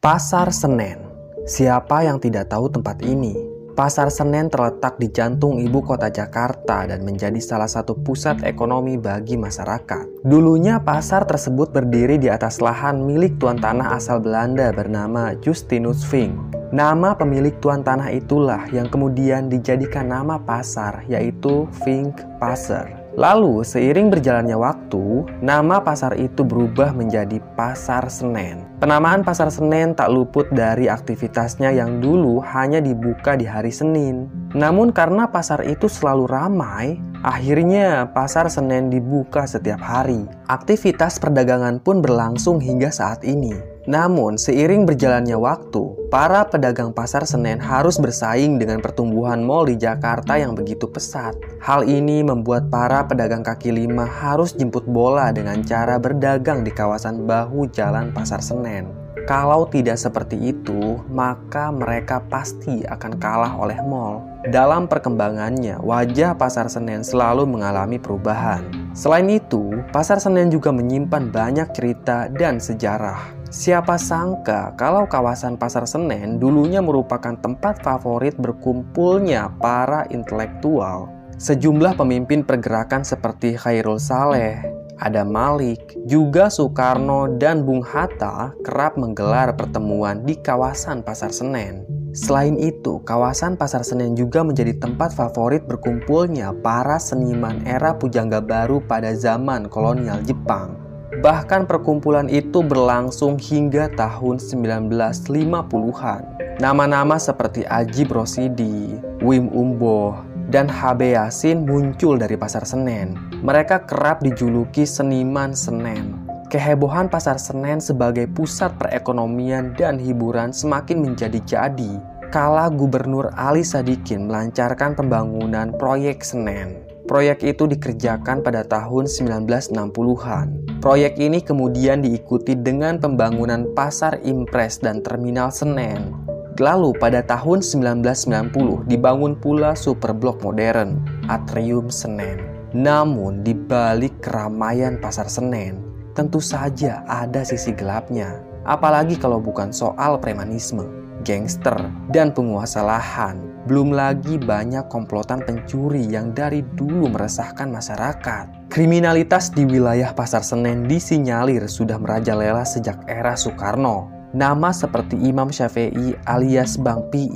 Pasar Senen. Siapa yang tidak tahu tempat ini? Pasar Senen terletak di jantung ibu kota Jakarta dan menjadi salah satu pusat ekonomi bagi masyarakat. Dulunya pasar tersebut berdiri di atas lahan milik tuan tanah asal Belanda bernama Justinus Fink. Nama pemilik tuan tanah itulah yang kemudian dijadikan nama pasar yaitu Fink Pasar. Lalu, seiring berjalannya waktu, nama pasar itu berubah menjadi Pasar Senen. Penamaan Pasar Senen tak luput dari aktivitasnya yang dulu hanya dibuka di hari Senin. Namun karena pasar itu selalu ramai, akhirnya Pasar Senen dibuka setiap hari. Aktivitas perdagangan pun berlangsung hingga saat ini. Namun, seiring berjalannya waktu, para pedagang pasar Senen harus bersaing dengan pertumbuhan mal di Jakarta yang begitu pesat. Hal ini membuat para pedagang kaki lima harus jemput bola dengan cara berdagang di kawasan bahu jalan pasar Senen. Kalau tidak seperti itu, maka mereka pasti akan kalah oleh mall. Dalam perkembangannya, wajah pasar Senen selalu mengalami perubahan. Selain itu, pasar Senen juga menyimpan banyak cerita dan sejarah. Siapa sangka kalau kawasan Pasar Senen dulunya merupakan tempat favorit berkumpulnya para intelektual. Sejumlah pemimpin pergerakan seperti Khairul Saleh, Adam Malik, juga Soekarno dan Bung Hatta kerap menggelar pertemuan di kawasan Pasar Senen. Selain itu, kawasan Pasar Senen juga menjadi tempat favorit berkumpulnya para seniman era pujangga baru pada zaman kolonial Jepang. Bahkan perkumpulan itu berlangsung hingga tahun 1950-an. Nama-nama seperti Aji Brosidi, Wim Umbo, dan HB Yasin muncul dari Pasar Senen. Mereka kerap dijuluki seniman Senen. Kehebohan Pasar Senen sebagai pusat perekonomian dan hiburan semakin menjadi-jadi kala Gubernur Ali Sadikin melancarkan pembangunan proyek Senen. Proyek itu dikerjakan pada tahun 1960-an. Proyek ini kemudian diikuti dengan pembangunan pasar impres dan terminal Senen. Lalu pada tahun 1990 dibangun pula superblok modern, Atrium Senen. Namun di balik keramaian pasar Senen, tentu saja ada sisi gelapnya. Apalagi kalau bukan soal premanisme, gangster, dan penguasa lahan belum lagi banyak komplotan pencuri yang dari dulu meresahkan masyarakat. Kriminalitas di wilayah Pasar Senen disinyalir sudah merajalela sejak era Soekarno. Nama seperti Imam Syafi'i alias Bang Pi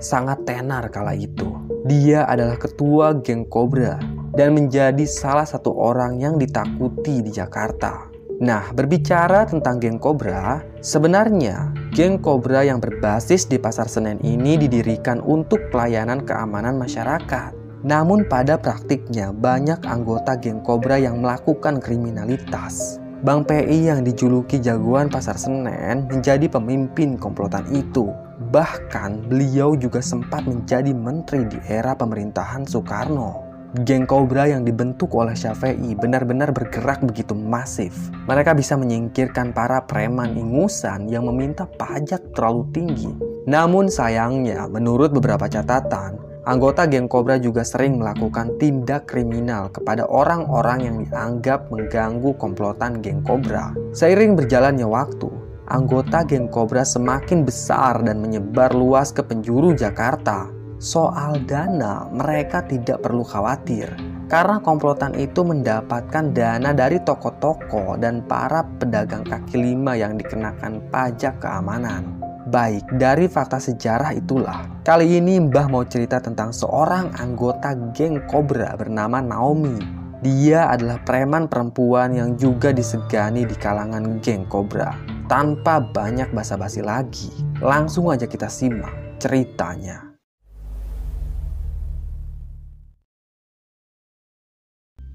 sangat tenar kala itu. Dia adalah ketua geng Cobra dan menjadi salah satu orang yang ditakuti di Jakarta. Nah, berbicara tentang geng Cobra, sebenarnya geng Cobra yang berbasis di Pasar Senen ini didirikan untuk pelayanan keamanan masyarakat. Namun pada praktiknya banyak anggota geng Cobra yang melakukan kriminalitas. Bang PI yang dijuluki jagoan Pasar Senen menjadi pemimpin komplotan itu. Bahkan beliau juga sempat menjadi menteri di era pemerintahan Soekarno. Geng Cobra yang dibentuk oleh Syafi'i benar-benar bergerak begitu masif. Mereka bisa menyingkirkan para preman ingusan yang meminta pajak terlalu tinggi. Namun sayangnya, menurut beberapa catatan, anggota geng Cobra juga sering melakukan tindak kriminal kepada orang-orang yang dianggap mengganggu komplotan geng Cobra. Seiring berjalannya waktu, anggota geng Cobra semakin besar dan menyebar luas ke penjuru Jakarta. Soal dana, mereka tidak perlu khawatir karena komplotan itu mendapatkan dana dari toko-toko dan para pedagang kaki lima yang dikenakan pajak keamanan. Baik, dari fakta sejarah itulah, kali ini Mbah mau cerita tentang seorang anggota geng Cobra bernama Naomi. Dia adalah preman perempuan yang juga disegani di kalangan geng Cobra. Tanpa banyak basa-basi lagi, langsung aja kita simak ceritanya.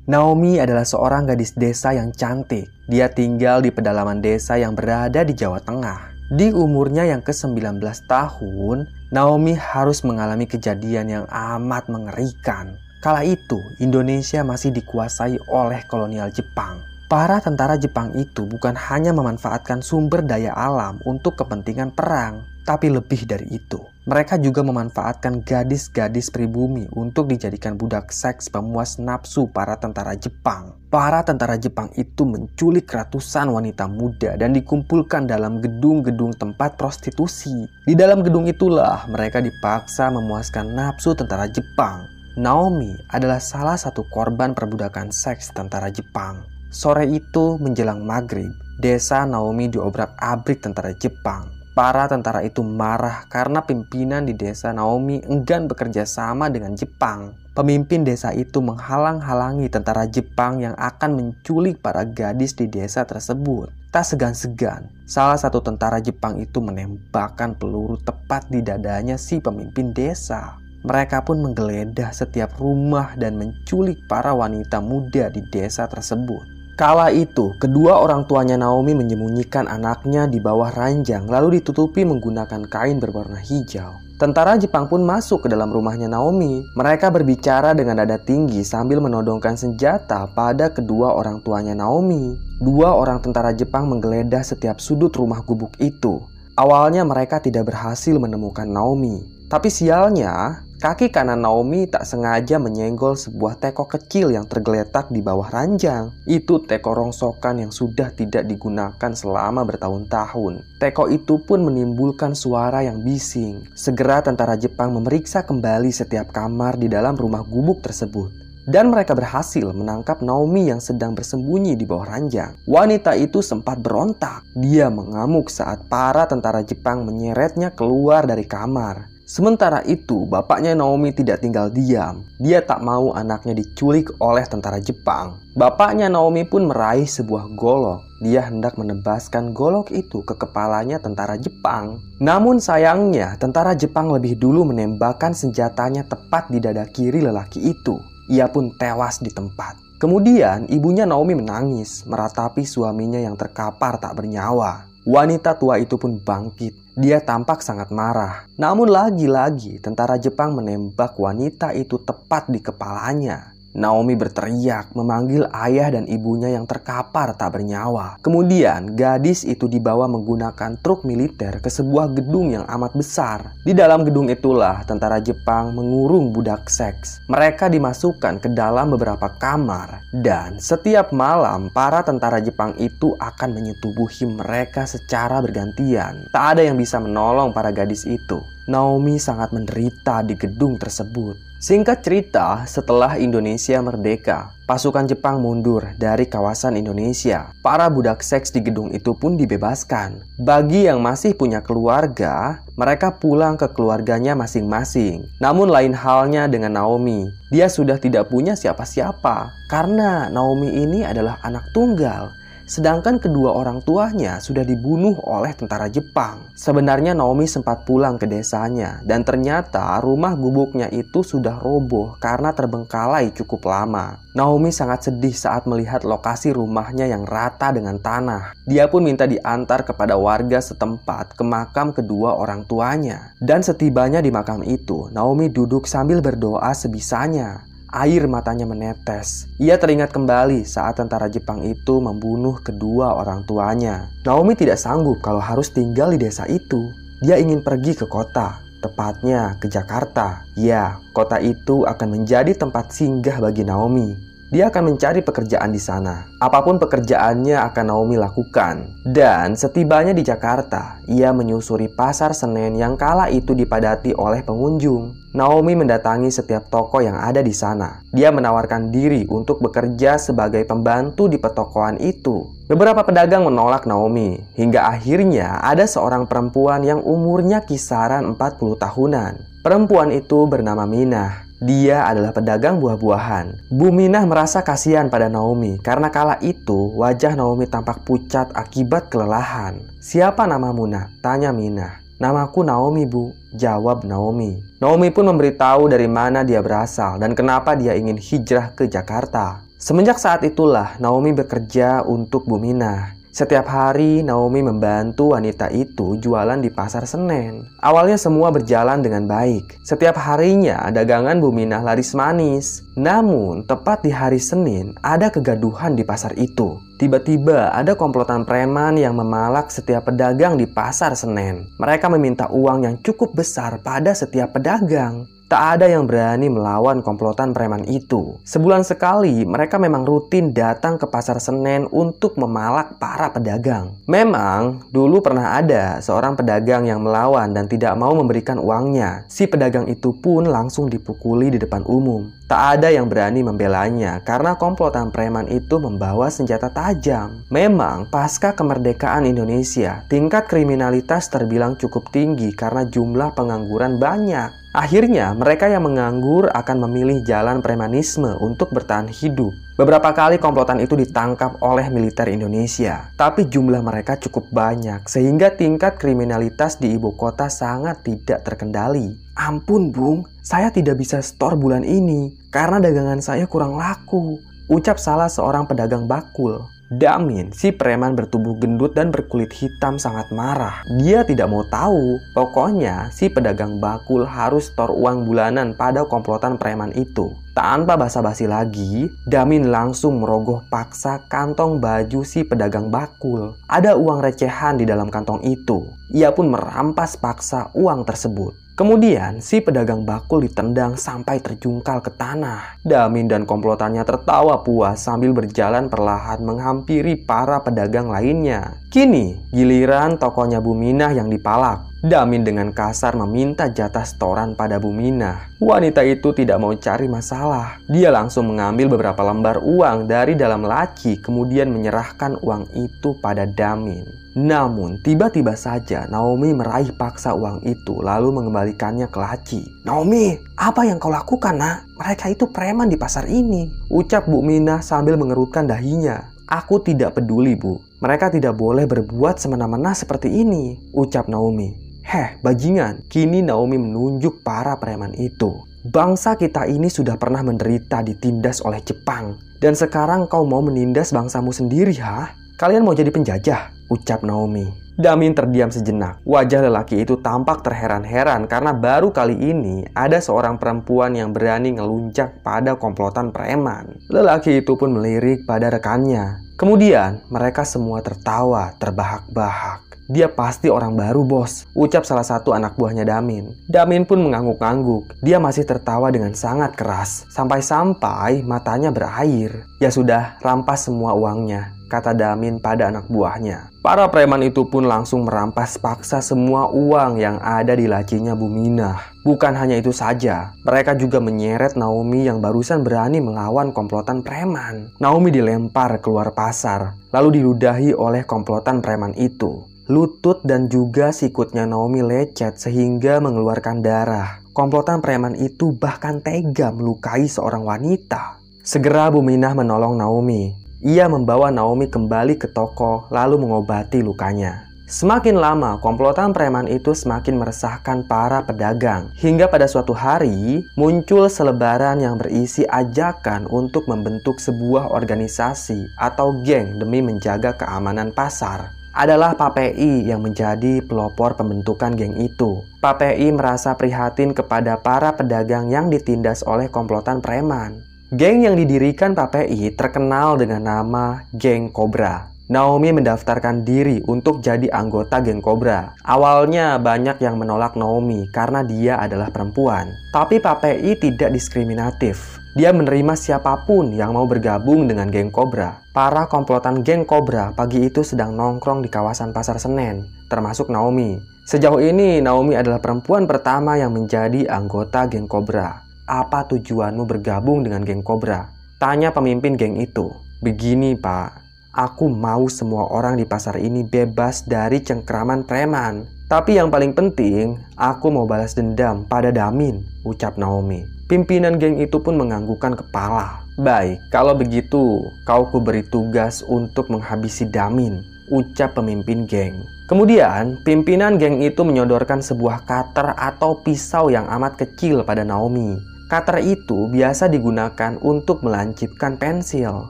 Naomi adalah seorang gadis desa yang cantik. Dia tinggal di pedalaman desa yang berada di Jawa Tengah. Di umurnya yang ke-19 tahun, Naomi harus mengalami kejadian yang amat mengerikan. Kala itu, Indonesia masih dikuasai oleh kolonial Jepang. Para tentara Jepang itu bukan hanya memanfaatkan sumber daya alam untuk kepentingan perang, tapi lebih dari itu. Mereka juga memanfaatkan gadis-gadis pribumi untuk dijadikan budak seks pemuas nafsu para tentara Jepang. Para tentara Jepang itu menculik ratusan wanita muda dan dikumpulkan dalam gedung-gedung tempat prostitusi. Di dalam gedung itulah mereka dipaksa memuaskan nafsu tentara Jepang. Naomi adalah salah satu korban perbudakan seks tentara Jepang. Sore itu menjelang maghrib, desa Naomi diobrak-abrik tentara Jepang. Para tentara itu marah karena pimpinan di desa Naomi enggan bekerja sama dengan Jepang. Pemimpin desa itu menghalang-halangi tentara Jepang yang akan menculik para gadis di desa tersebut. Tak segan-segan, salah satu tentara Jepang itu menembakkan peluru tepat di dadanya si pemimpin desa. Mereka pun menggeledah setiap rumah dan menculik para wanita muda di desa tersebut. Kala itu, kedua orang tuanya Naomi menyembunyikan anaknya di bawah ranjang lalu ditutupi menggunakan kain berwarna hijau. Tentara Jepang pun masuk ke dalam rumahnya Naomi. Mereka berbicara dengan nada tinggi sambil menodongkan senjata pada kedua orang tuanya Naomi. Dua orang tentara Jepang menggeledah setiap sudut rumah gubuk itu. Awalnya mereka tidak berhasil menemukan Naomi. Tapi sialnya, Kaki kanan Naomi tak sengaja menyenggol sebuah teko kecil yang tergeletak di bawah ranjang. Itu teko rongsokan yang sudah tidak digunakan selama bertahun-tahun. Teko itu pun menimbulkan suara yang bising. Segera tentara Jepang memeriksa kembali setiap kamar di dalam rumah gubuk tersebut. Dan mereka berhasil menangkap Naomi yang sedang bersembunyi di bawah ranjang. Wanita itu sempat berontak. Dia mengamuk saat para tentara Jepang menyeretnya keluar dari kamar. Sementara itu, bapaknya Naomi tidak tinggal diam. Dia tak mau anaknya diculik oleh tentara Jepang. Bapaknya Naomi pun meraih sebuah golok. Dia hendak menebaskan golok itu ke kepalanya tentara Jepang. Namun sayangnya, tentara Jepang lebih dulu menembakkan senjatanya tepat di dada kiri lelaki itu. Ia pun tewas di tempat. Kemudian ibunya Naomi menangis meratapi suaminya yang terkapar tak bernyawa. Wanita tua itu pun bangkit. Dia tampak sangat marah. Namun lagi-lagi tentara Jepang menembak wanita itu tepat di kepalanya. Naomi berteriak memanggil ayah dan ibunya yang terkapar tak bernyawa. Kemudian gadis itu dibawa menggunakan truk militer ke sebuah gedung yang amat besar. Di dalam gedung itulah tentara Jepang mengurung budak seks. Mereka dimasukkan ke dalam beberapa kamar dan setiap malam para tentara Jepang itu akan menyetubuhi mereka secara bergantian. Tak ada yang bisa menolong para gadis itu. Naomi sangat menderita di gedung tersebut. Singkat cerita, setelah Indonesia merdeka, pasukan Jepang mundur dari kawasan Indonesia. Para budak seks di gedung itu pun dibebaskan. Bagi yang masih punya keluarga, mereka pulang ke keluarganya masing-masing. Namun lain halnya dengan Naomi. Dia sudah tidak punya siapa-siapa karena Naomi ini adalah anak tunggal sedangkan kedua orang tuanya sudah dibunuh oleh tentara Jepang. Sebenarnya Naomi sempat pulang ke desanya dan ternyata rumah gubuknya itu sudah roboh karena terbengkalai cukup lama. Naomi sangat sedih saat melihat lokasi rumahnya yang rata dengan tanah. Dia pun minta diantar kepada warga setempat ke makam kedua orang tuanya. Dan setibanya di makam itu, Naomi duduk sambil berdoa sebisanya. Air matanya menetes. Ia teringat kembali saat tentara Jepang itu membunuh kedua orang tuanya. Naomi tidak sanggup kalau harus tinggal di desa itu. Dia ingin pergi ke kota, tepatnya ke Jakarta. Ya, kota itu akan menjadi tempat singgah bagi Naomi. Dia akan mencari pekerjaan di sana. Apa pun pekerjaannya akan Naomi lakukan. Dan setibanya di Jakarta, ia menyusuri pasar Senen yang kala itu dipadati oleh pengunjung. Naomi mendatangi setiap toko yang ada di sana. Dia menawarkan diri untuk bekerja sebagai pembantu di petokoan itu. Beberapa pedagang menolak Naomi, hingga akhirnya ada seorang perempuan yang umurnya kisaran 40 tahunan. Perempuan itu bernama Minah. Dia adalah pedagang buah-buahan. Bu Minah merasa kasihan pada Naomi karena kala itu wajah Naomi tampak pucat akibat kelelahan. Siapa nama Muna? Tanya Minah. Namaku Naomi bu, jawab Naomi. Naomi pun memberitahu dari mana dia berasal dan kenapa dia ingin hijrah ke Jakarta. Semenjak saat itulah Naomi bekerja untuk Bu Minah. Setiap hari Naomi membantu wanita itu jualan di pasar Senen. Awalnya semua berjalan dengan baik. Setiap harinya dagangan Buminah laris manis. Namun tepat di hari Senin ada kegaduhan di pasar itu. Tiba-tiba ada komplotan preman yang memalak setiap pedagang di pasar Senen. Mereka meminta uang yang cukup besar pada setiap pedagang. Tak ada yang berani melawan komplotan preman itu. Sebulan sekali, mereka memang rutin datang ke pasar Senen untuk memalak para pedagang. Memang, dulu pernah ada seorang pedagang yang melawan dan tidak mau memberikan uangnya. Si pedagang itu pun langsung dipukuli di depan umum. Tak ada yang berani membelanya karena komplotan preman itu membawa senjata tajam. Memang, pasca kemerdekaan Indonesia, tingkat kriminalitas terbilang cukup tinggi karena jumlah pengangguran banyak. Akhirnya, mereka yang menganggur akan memilih jalan premanisme untuk bertahan hidup. Beberapa kali komplotan itu ditangkap oleh militer Indonesia, tapi jumlah mereka cukup banyak sehingga tingkat kriminalitas di ibu kota sangat tidak terkendali. Ampun, Bung, saya tidak bisa store bulan ini karena dagangan saya kurang laku. Ucap salah seorang pedagang bakul. Damin, si preman bertubuh gendut dan berkulit hitam sangat marah. Dia tidak mau tahu. Pokoknya, si pedagang bakul harus store uang bulanan pada komplotan preman itu. Tanpa basa-basi lagi, Damin langsung merogoh paksa kantong baju si pedagang bakul. Ada uang recehan di dalam kantong itu. Ia pun merampas paksa uang tersebut. Kemudian si pedagang bakul ditendang sampai terjungkal ke tanah. Damin dan komplotannya tertawa puas sambil berjalan perlahan menghampiri para pedagang lainnya. Kini giliran tokonya Buminah yang dipalak. Damin dengan kasar meminta jatah setoran pada Buminah. Wanita itu tidak mau cari masalah. Dia langsung mengambil beberapa lembar uang dari dalam laci kemudian menyerahkan uang itu pada Damin. Namun, tiba-tiba saja Naomi meraih paksa uang itu lalu mengembalikannya ke laci. Naomi, apa yang kau lakukan nak? Mereka itu preman di pasar ini. Ucap Bu Minah sambil mengerutkan dahinya. Aku tidak peduli bu, mereka tidak boleh berbuat semena-mena seperti ini, ucap Naomi. Heh, bajingan, kini Naomi menunjuk para preman itu. Bangsa kita ini sudah pernah menderita ditindas oleh Jepang. Dan sekarang kau mau menindas bangsamu sendiri, ha? Kalian mau jadi penjajah? ucap Naomi. Damin terdiam sejenak. Wajah lelaki itu tampak terheran-heran karena baru kali ini ada seorang perempuan yang berani ngeluncak pada komplotan preman. Lelaki itu pun melirik pada rekannya. Kemudian mereka semua tertawa terbahak-bahak. Dia pasti orang baru bos, ucap salah satu anak buahnya Damin. Damin pun mengangguk-angguk. Dia masih tertawa dengan sangat keras, sampai-sampai matanya berair. Ya sudah, rampas semua uangnya, kata Damin pada anak buahnya. Para preman itu pun langsung merampas paksa semua uang yang ada di lacinya Buminah. Bukan hanya itu saja, mereka juga menyeret Naomi yang barusan berani melawan komplotan preman. Naomi dilempar keluar pasar, lalu diludahi oleh komplotan preman itu. Lutut dan juga sikutnya Naomi lecet sehingga mengeluarkan darah. Komplotan preman itu bahkan tega melukai seorang wanita. Segera Buminah menolong Naomi. Ia membawa Naomi kembali ke toko lalu mengobati lukanya. Semakin lama, komplotan preman itu semakin meresahkan para pedagang. Hingga pada suatu hari, muncul selebaran yang berisi ajakan untuk membentuk sebuah organisasi atau geng demi menjaga keamanan pasar adalah PAPI yang menjadi pelopor pembentukan geng itu. PAPI merasa prihatin kepada para pedagang yang ditindas oleh komplotan preman. Geng yang didirikan PAPI terkenal dengan nama Geng Cobra. Naomi mendaftarkan diri untuk jadi anggota geng Cobra. Awalnya banyak yang menolak Naomi karena dia adalah perempuan. Tapi PAPI tidak diskriminatif. Dia menerima siapa pun yang mau bergabung dengan geng Cobra. Para komplotan geng Cobra pagi itu sedang nongkrong di kawasan Pasar Senen, termasuk Naomi. Sejauh ini, Naomi adalah perempuan pertama yang menjadi anggota geng Cobra. Apa tujuanmu bergabung dengan geng Cobra? Tanya pemimpin geng itu. Begini, Pak. Aku mau semua orang di pasar ini bebas dari cengkraman preman. Tapi yang paling penting, aku mau balas dendam pada Damin, ucap Naomi. Pimpinan geng itu pun menganggukkan kepala. Baik, kalau begitu, kau kuberi tugas untuk menghabisi Damin, ucap pemimpin geng. Kemudian, pimpinan geng itu menyodorkan sebuah cutter atau pisau yang amat kecil pada Naomi. Cutter itu biasa digunakan untuk melancipkan pensil.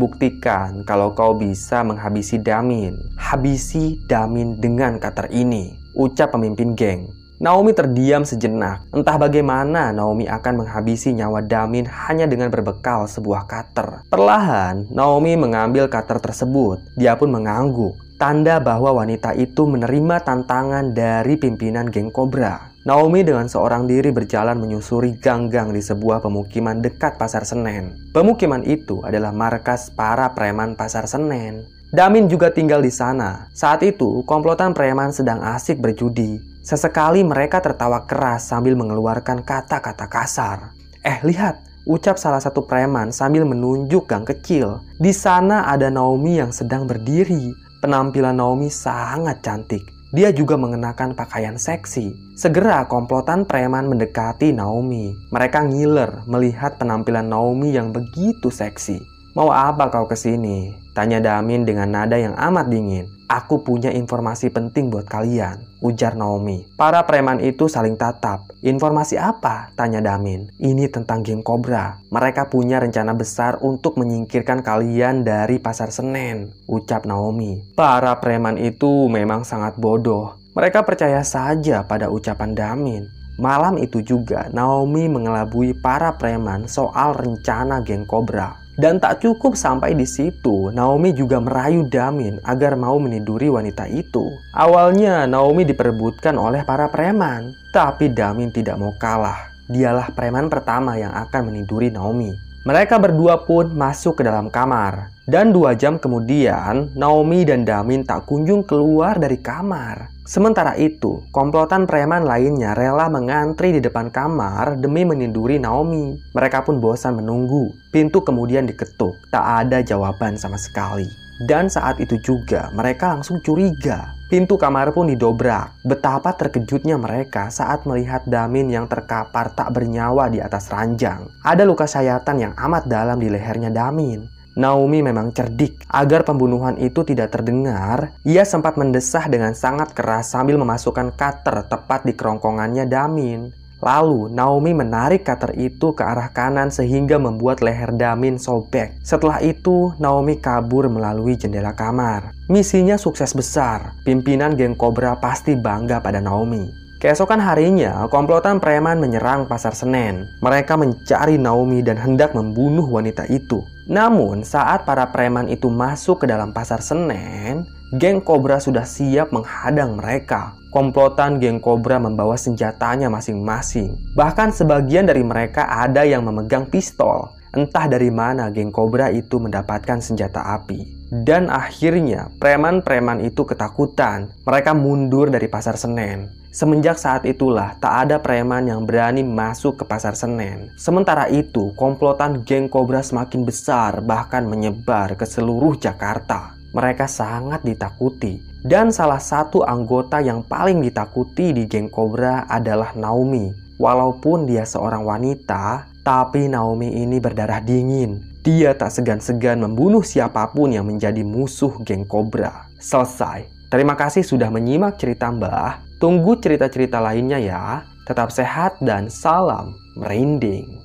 Buktikan kalau kau bisa menghabisi Damin. Habisi Damin dengan cutter ini, ucap pemimpin geng. Naomi terdiam sejenak. Entah bagaimana Naomi akan menghabisi nyawa Damin hanya dengan berbekal sebuah cutter. Perlahan, Naomi mengambil cutter tersebut. Dia pun mengangguk. Tanda bahwa wanita itu menerima tantangan dari pimpinan geng Cobra. Naomi dengan seorang diri berjalan menyusuri gang-gang di sebuah pemukiman dekat Pasar Senen. Pemukiman itu adalah markas para preman Pasar Senen. Damin juga tinggal di sana. Saat itu, komplotan preman sedang asik berjudi. Sesekali mereka tertawa keras sambil mengeluarkan kata-kata kasar. Eh, lihat, ucap salah satu preman sambil menunjuk gang kecil. Di sana ada Naomi yang sedang berdiri. Penampilan Naomi sangat cantik. Dia juga mengenakan pakaian seksi. Segera komplotan preman mendekati Naomi. Mereka ngiler melihat penampilan Naomi yang begitu seksi. Mau apa kau ke sini? Tanya Damin dengan nada yang amat dingin. Aku punya informasi penting buat kalian, ujar Naomi. Para preman itu saling tatap. Informasi apa? Tanya Damin. Ini tentang geng Cobra. Mereka punya rencana besar untuk menyingkirkan kalian dari pasar Senen, ucap Naomi. Para preman itu memang sangat bodoh. Mereka percaya saja pada ucapan Damin. Malam itu juga Naomi mengelabui para preman soal rencana geng Cobra. Dan tak cukup sampai di situ, Naomi juga merayu Damin agar mau meniduri wanita itu. Awalnya Naomi diperebutkan oleh para preman, tapi Damin tidak mau kalah. Dialah preman pertama yang akan meniduri Naomi. Mereka berdua pun masuk ke dalam kamar. Dan dua jam kemudian, Naomi dan Damin tak kunjung keluar dari kamar. Sementara itu, komplotan preman lainnya rela mengantri di depan kamar demi meninduri Naomi. Mereka pun bosan menunggu. Pintu kemudian diketuk, tak ada jawaban sama sekali. Dan saat itu juga mereka langsung curiga. Pintu kamar pun didobrak. Betapa terkejutnya mereka saat melihat Damin yang terkapar tak bernyawa di atas ranjang. Ada luka sayatan yang amat dalam di lehernya Damin. Naomi memang cerdik. Agar pembunuhan itu tidak terdengar, ia sempat mendesah dengan sangat keras sambil memasukkan cutter tepat di kerongkongannya Damin. Lalu, Naomi menarik cutter itu ke arah kanan sehingga membuat leher Damin sobek. Setelah itu, Naomi kabur melalui jendela kamar. Misinya sukses besar. Pimpinan geng Cobra pasti bangga pada Naomi. Keesokan harinya, komplotan preman menyerang pasar Senen. Mereka mencari Naomi dan hendak membunuh wanita itu. Namun, saat para preman itu masuk ke dalam pasar Senen, geng Cobra sudah siap menghadang mereka. Komplotan geng Cobra membawa senjatanya masing-masing. Bahkan sebagian dari mereka ada yang memegang pistol. Entah dari mana geng Cobra itu mendapatkan senjata api. Dan akhirnya, preman-preman itu ketakutan. Mereka mundur dari pasar Senen. Semenjak saat itulah tak ada preman yang berani masuk ke pasar Senen. Sementara itu, komplotan geng Cobra semakin besar bahkan menyebar ke seluruh Jakarta. Mereka sangat ditakuti. Dan salah satu anggota yang paling ditakuti di geng Cobra adalah Naomi. Walaupun dia seorang wanita, tapi Naomi ini berdarah dingin. Dia tak segan-segan membunuh siapa pun yang menjadi musuh geng Cobra. Selesai. Terima kasih sudah menyimak cerita Mbah. Tunggu cerita-cerita lainnya ya. Tetap sehat dan salam merinding.